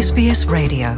SBS Radio.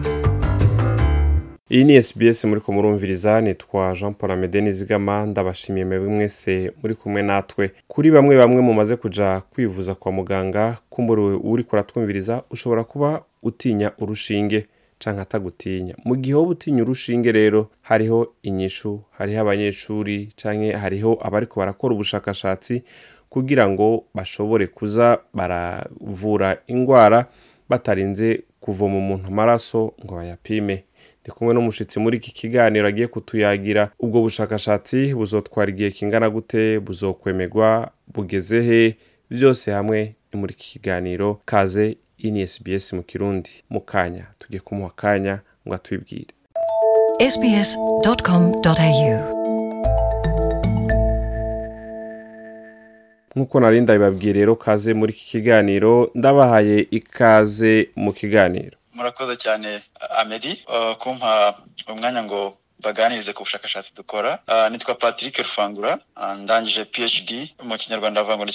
Iyi ni SBS muri ko murumviriza nitwa Jean Paul Amede Nizigama ndabashimiye mwebwe mwese muri kumwe natwe. Kuri bamwe bamwe mumaze kuja kwivuza kwa muganga kumbura uri kuratwumviriza ushobora kuba utinya urushinge canke atagutinya. Mu gihe wowe utinya urushinge rero hariho inyishu hariho abanyeshuri canke hariho abariko barakora ubushakashatsi kugira ngo bashobore kuza baravura ingwara batarinze kuvoma umuntu amaraso ngo bayapime. Ndi kumwe n'umushitsi muri iki kiganiro agiye kutuyagira. Ubwo bushakashatsi buzotwara igihe kingana gute buzokwemerwa bugeze he? Byose hamwe ni muri iki kiganiro. Kaze ini SBS mu kirundi. Mu kanya tugiye kumuha akanya ngo atwibwire. Sbs.com.au nk'uko nari ndabibabwiye rero kaze muri iki kiganiro ndabahaye ikaze mu kiganiro. Murakoze cyane amedi uh, kumpa umwanya ngo baganirize ku bushakashatsi dukora. Uh, nitwa patrick rufangura. Uh, ndangije phd mu kinyarwanda bavuga ngo ni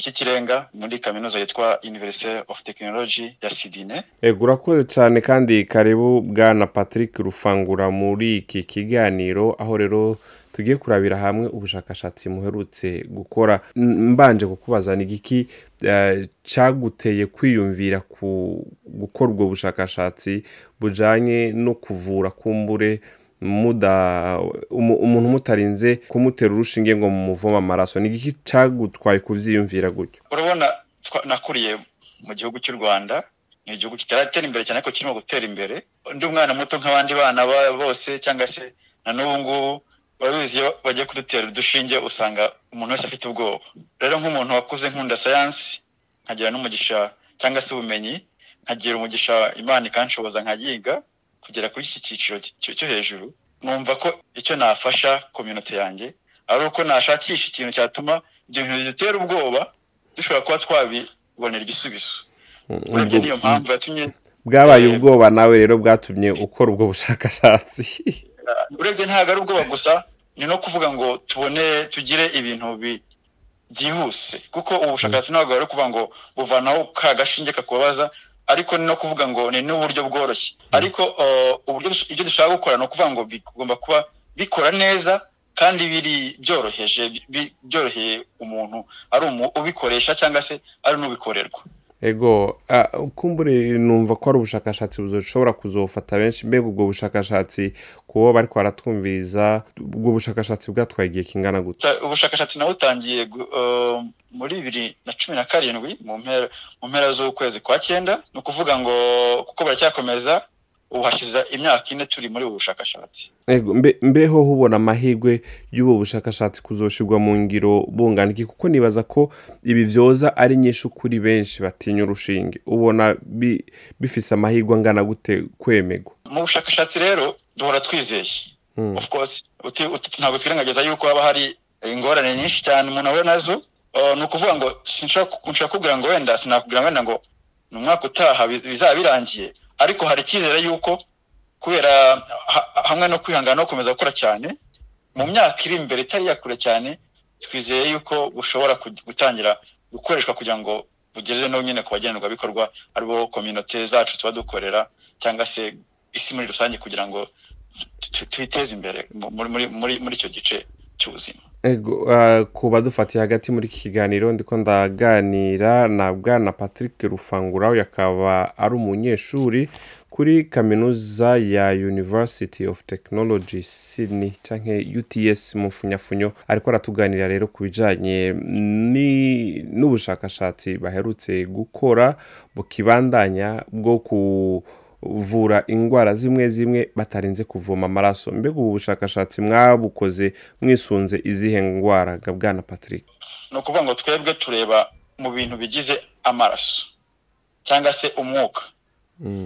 cy'ikirenga muri kaminuza yitwa university of technology ya sidine ego urakoze cyane kandi karibu bwana patrick rufangura muri iki kiganiro. Aho rero tugiye kurabira hamwe ubushakashatsi muherutse gukora. Mbanje kukubaza ni igiki cyaguteye kwiyumvira ku gukora ubwo bushakashatsi bujanye no kuvura kumbure umuntu mutarinze kumutera urushinge ngo mumuvoma amaraso. Ni igiki cyagutwaye kuvyiyumvira gutyo? Urabona nakuriye mu gihugu cy'u rwanda ni igihugu kitaratera imbere cyane ko kirimo gutera imbere. Undi umwana muto nk'abandi bana bose cyangwa se na n'ubu ngubu urabizi iyo bagiye kudutera udushinge usanga umuntu wese afite ubwoba. Rero nk'umuntu wakuze nkunda sayansi nkagira n'umugisha cyangwa se ubumenyi nkagira umugisha imana ikanshoboza nkayiga kugera kuri iki cyiciro cyo hejuru numva ko icyo nafasha kominote yanjye ari uko nashakisha ikintu cyatuma ibyo bintu bidutera ubwoba dushobora kuba twabibonera igisubizo. Urebye niyo mpamvu yatumye bwabaye ubwoba nawe rero bwatumye ukora ubwo bushakashatsi. Urebye ntabwo ari ubwoba gusa ni no kuvuga ngo tubone tugire ibintu byihuse. Kuko ubu bushakashatsi ntabwo bari kuvuga ngo buvanaho ka gashinge kakubabaza ariko ni no kuvuga ngo ni n'uburyo bworoshye. Ariko uburyo ibyo dushaka gukora ni ukuvuga ngo bigomba kuba bikora neza kandi biri byoroheje byoroheye umuntu. Ari ubikoresha cyangwa se ari n'ubikorerwa. Ego kumbure numva ko ari ubushakashatsi bushobora kuzofata benshi mbega ubwo bushakashatsi kubo bari baratwumviriza ubwo bushakashatsi bwatwaye igihe kingana gute? Ubushakashatsi nawe utangiye muri bibiri na cumi na karindwi mu mpera z'ukwezi kwa cyenda ni ukuvuga ngo kuko baracyakomeza ubu hashize imyaka ine turi muri ubu bushakashatsi. Mbeho hubona amahirwe y'ubu bushakashatsi kuzoshirwa mu ngiro bungana iki kuko nibaza ko ibi byoza ari nyinshi kuri benshi batinya urushinge. Ubona bifise amahirwe angana gute kwemegwa? Mu bushakashatsi rero duhora twizeye. Of course ntabwo twirengagiza yuko haba hari ingorane nyinshi cyane umuntu ahura na zo. Ni ukuvuga ngo nshaka kubwira ngo wenda sinakubwira wenda ngo ni umwaka utaha bizaba birangiye. Ariko hari icyizere yuko kubera hamwe no kwihangana no gukomeza gukora cyane mu myaka iri imbere itari yakure cyane twizeye yuko bushobora gutangira gukoreshwa kugira ngo bugerere no nyine ku bagenerwabikorwa ari bo kominote zacu tuba dukorera cyangwa se isi muri rusange kugira ngo twiteze imbere muri icyo gice. Cy'ubuzima. Ku badufatiye hagati muri iki kiganiro ndiko ndaganira na bwana patrick rufangura akaba ari umunyeshuri kuri kaminuza ya university of technology sydney canke uts mu funyafunyo ariko aratuganira rero ku bijanye n'ubushakashatsi baherutse gukora bukibandanya bwo kuvura indwara zimwe zimwe batarinze kuvoma amaraso. Mbega ubu bushakashatsi mwabukoze mwisunze izihe ndwara? Bwana patrick. Ni ukuvuga ngo twebwe tureba mu bintu bigize amaraso cyangwa se umwuka.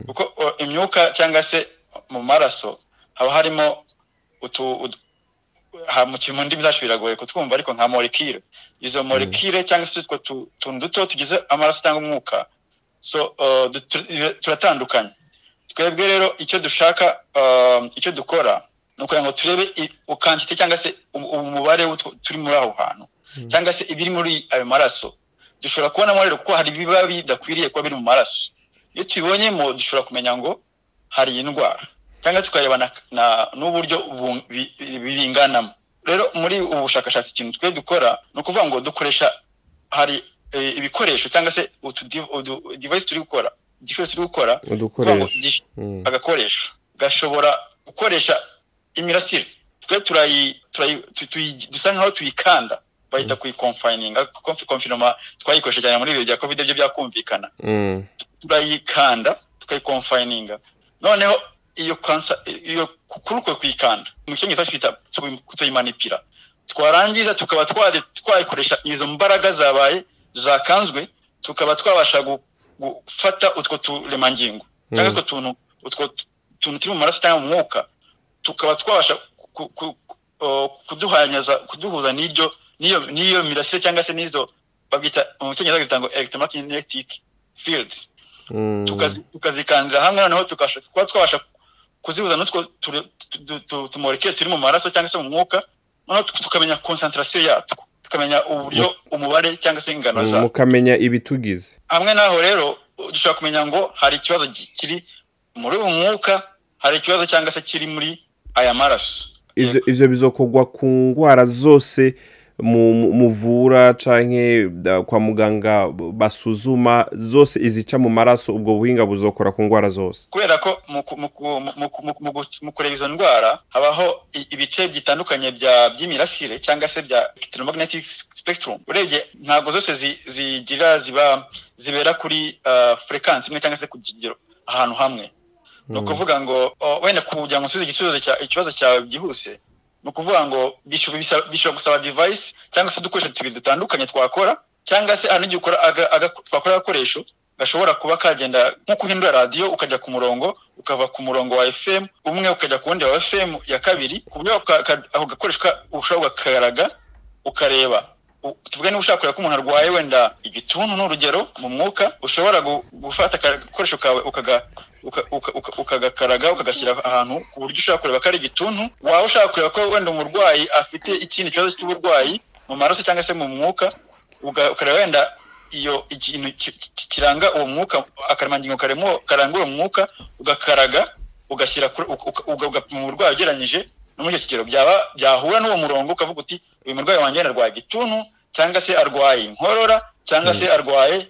Kuko imyuka cyangwa se mu maraso haba harimo mu ndimi zacu biragoye kutwumva ariko nka morekire izo morekire cyangwa se utwo tuntu duto tugize amaraso cyangwa umwuka turatandukanye. Twebwe rero icyo dushaka icyo dukora ni ukugira ngo turebe ukantite cyangwa se umubare turi muri aho hantu cyangwa se ibiri muri ayo maraso. Dushobora kubonamo rero kuko hari ibiba bidakwiriye kuba biri mu maraso. Iyo tubibonyemo dushobora kumenya ngo hari iyi ndwara cyangwa tukareba n'uburyo binganamo rero muri ubu bushakashatsi ikintu twe dukora ni ukuvuga ngo dukoresha hari ibikoresho cyangwa se utu device turi gukora igikoresho turi gukora agakoresho. Gashobora gukoresha imirasire. Twe dusa nkaho tuyikanda. Bahita kuyikomfayininga konfinoma twayikoresha cyane muri ibi bya covid byo byakumvikana. Turayikanda tukayikomfayininga noneho iyo kansa iyo kuri uko kuyikanda mu cyongereza twita kutuyimanipira twarangiza tukaba twayikoresha izo mbaraga zabaye zakanzwe tukaba twabasha gufata utwo turemangingo cyangwa utwo tuntu utwo tuntu turi mu maraso cyangwa mu mwuka tukaba twabasha kuduhanyaza kuduhuza n'iryo n'iyo mirasire cyangwa se n'izo babyita mu cyongereza bita ngo electromagnetic fields. Tukazikandira hamwe noneho tukaba twabasha kuzihuza n'utwo tumoreke turi mu maraso cyangwa se mu mwuka noneho tukamenya konsantarasiyo yatwo. Tukamenya uburyo umubare cyangwa se ingano zawo mukamenya ibitugize. Hamwe n'aho rero dushobora kumenya ngo hari ikibazo kiri muri uwo mwuka hari ikibazo cyangwa se kiri muri aya maraso. Ivyo bizokorwa ku ndwara zose muvura canke kwa muganga basuzuma zose izica mu maraso ubwo buhinga buzokora ku ndwara zose. Kubera ko mu kureba izo ndwara habaho ibice bitandukanye by'imirasire cyangwa se bya electromagnetic spectrum. Urebye ntabwo zose zigira ziba zibera kuri frequency imwe cyangwa se ku kigero ahantu hamwe. Ni ukuvuga ngo wenda kugira ngo usubize igisubizo ikibazo cyawe byihuse ni ukuvuga ngo bishobora gusaba device cyangwa se udukoresho tubiri dutandukanye twakora cyangwa se hari n'igihe twakora agakoresho gashobora kuba kagenda nk'uko uhindura radiyo ukajya ku murongo ukava ku murongo wa fm umwe ukajya ku wundi wa fm ya kabiri ku buryo ako gakoresho ushobora gukaraga ukareba. Tuvuge niba ushaka kureba ko umuntu arwaye wenda igituntu ni urugero mu mwuka ushobora gufata agakoresho kawe ukagakaraga ukagashyira ahantu ku buryo ushobora kureba ko ari igituntu waba ushaka kureba ko wenda umurwayi afite ikindi kibazo cy'uburwayi mu maraso cyangwa se mu mwuka ukareba wenda iyo ikintu kiranga uwo mwuka akaremangingo karanga uwo mwuka ugakaraga ugashyira ugapima umurwayi ugereranyije no muri icyo kigero. Byaba byahura n'uwo murongo ukavuga uti uyu murwayi wanjye arwaye igituntu cyangwa se arwaye inkorora cyangwa se arwaye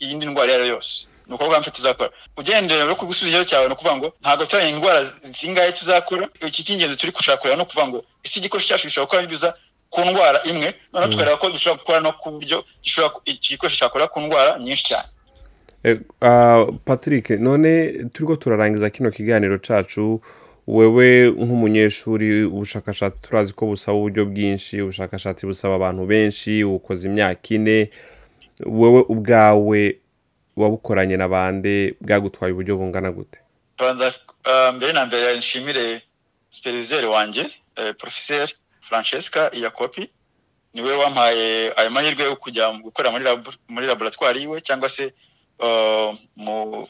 iyindi ndwara iyo ari yo yose. Ni ukuvuga mfite tuzakora ugendera no ku gisubizo cyawe ni ukuvuga ngo ntabwo turabona indwara zingahe tuzakora iki cy'ingenzi turi gushaka kureba ni ukuvuga ngo isi igikoresho cyacu gishobora gukora binyuza ku ndwara imwe noneho tukareba ko dushobora gukora no ku buryo iki gikoresho cyakora ku ndwara nyinshi cyane. Patrick none turiho turarangiza kino kiganiro cyacu wewe nk'umunyeshuri ubushakashatsi turazi ko busaba uburyo bwinshi ubushakashatsi busaba abantu benshi ukoze imyaka ine wowe ubwawe wabukoranye na bande bwagutwaye uburyo bungana gute? Mbere na mbere nshimire superviseur wanjye porofeseri francesca iyakopi ni we wampaye ayo mahirwe yo kujya gukora muri laboratwari yiwe cyangwa se mu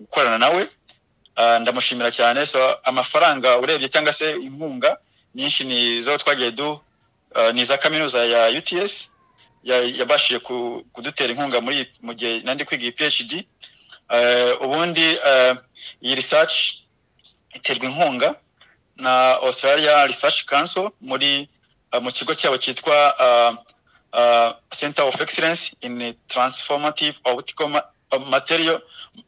gukorana nawe. Ndamushimira cyane. So amafaranga urebye cyangwa se inkunga nyinshi ni zo twagiye du ni iza kaminuza ya uts yabashije kudutera inkunga muri mu gihe nandi kwiga iyi phd ubundi iyi research iterwa inkunga na australia research council muri mu kigo cyabo cyitwa center of excellence in transformative optical material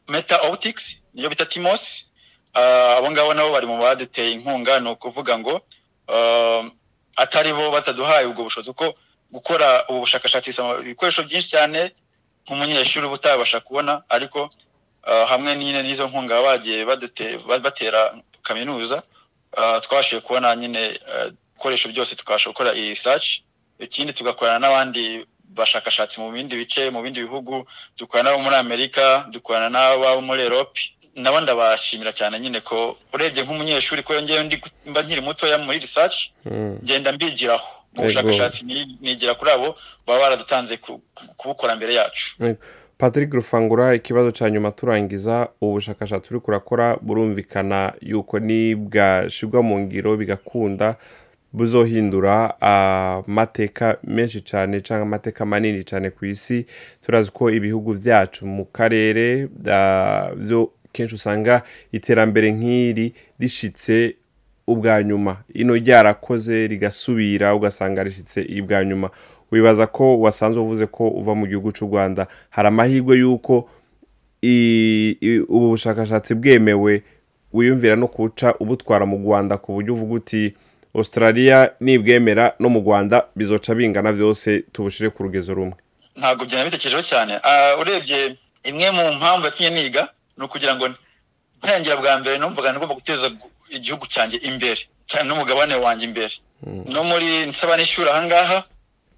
meta optics niyo bita timos. Abo ngabo nabo bari mu baduteye inkunga ni ukuvuga ngo atari bo bataduhaye ubwo bushobozi kuko gukora ubu bushakashatsi ibikoresho byinshi cyane nk'umunyeshuri uba utabasha kubona ariko hamwe n'ine n'izo nkunga bagiye batera kaminuza twabashije kubona nyine ibikoresho byose tukabasha gukora iyi research ikindi tugakorana n'abandi bashakashatsi mu bindi bice mu bindi bihugu dukorana n'abo muri amerika dukorana n'abo muri erope nabo ndabashimira cyane nyine ko urebye nk'umunyeshuri ko ngewe mba nkiri mutoya muri research ngenda mbigiraho. Mu bushakashatsi nigira kuri abo baba baradutanze kubukora mbere yacu. Patrick rufangura ikibazo cya nyuma turangiza ubu bushakashatsi uri kurakora burumvikana yuko nibwashyirwa mu ngiro bigakunda buzohindura amateka menshi cyane cyangwa amateka manini cyane ku isi. Turazi ko ibihugu byacu mu karere byo kenshi usanga iterambere nk'iri rishitse ubwa nyuma. Ino ryarakoze rigasubira ugasanga rishyitse ubwa nyuma. Wibaza ko wasanzwe uvuze ko uva mu gihugu cy'u rwanda. Hari amahirwe y'uko ubu bushakashatsi bwemewe wiyumvira no kuwuca ubutwara mu rwanda ku buryo uvuga uti australia nibwemera no mu rwanda bizoca bingana byose tubushyire ku rugezo rumwe. Ntabwo bitekerejeho cyane. Urebye imwe mu mpamvu yatumye niga ni ukugira ngo ntangira bwa mbere numvaga ngomba guteza igihugu cyanjye imbere cyane n'umugabane wanjye imbere. No muri nsaba n'ishuri ahangaha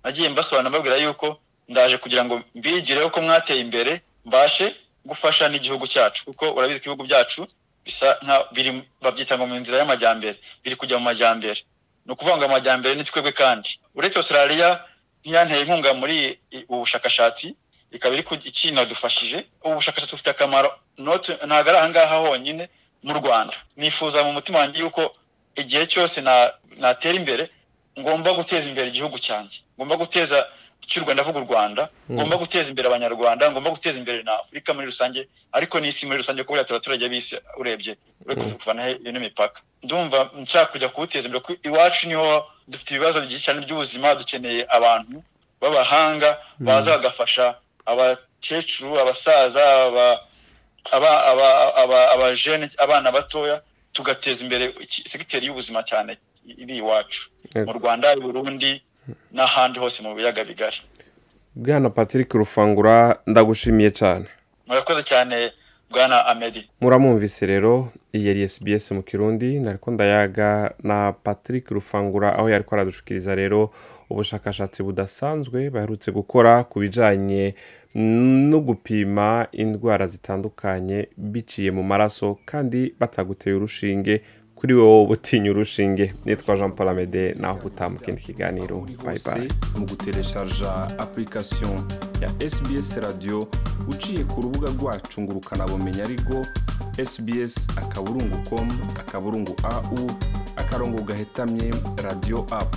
nagiye mbasobanura mbabwira yuko ndaje kugira ngo mbigireho ko mwateye imbere mbashe gufasha n'igihugu cyacu. Kuko urabizi ko ibihugu byacu bisa nka biri babyita ngo mu nzira y'amajyambere biri kujya mu majyambere. Ni ukuvuga ngo amajyambere ni twebwe kandi. Uretse australia ntiyanteye inkunga muri ubu bushakashatsi. Ikaba iri ikinadufashije ubu bushakashatsi bufite akamaro. Ntabwo ari ahangaha honyine mu rwanda. Nifuza mu mutima wanjye yuko igihe cyose natera imbere ngomba guteza imbere igihugu cyanjye. Ngomba guteza cy'u Rwanda avuga u Rwanda. Ngomba guteza imbere abanyarwanda ngomba guteza imbere na Afurika muri rusange ariko n'isi muri rusange kuko buriya abaturage b'isi urebye uri kuvanaho ino mipaka ndumva nshaka kujya kuwuteza imbere kuko iwacu ni ho dufite ibibazo byinshi cyane by'ubuzima dukeneye abantu b'abahanga baza bagafasha abakecuru abasaza abajene abana batoya tugateza imbere segiteri y'ubuzima cyane iri iwacu. Mu rwanda i burundi n'ahandi hose mu biyaga bigari. Bwana patrick rufangura ndagushimiye cyane. Murakoze cyane bwana amedi muramwumvise rero iyi yari SBS mu kirundi nariko ndayaga na patrick rufangura aho yariko aradushikiriza rero ubushakashatsi budasanzwe baherutse gukora ku bijanye no gupima indwara zitandukanye biciye mu maraso kandi bataguteye urushinge kuri wowe utinya urushinge. Nitwa jean paul amede naho gutaha mu kindi kiganiro. Bye mu gutereshaja application ya sbs radio uciye ku rubuga rwacu ngo ukanabumenya ariko sbs akaburungu com akaburungu au akarongo gahetamye radio app.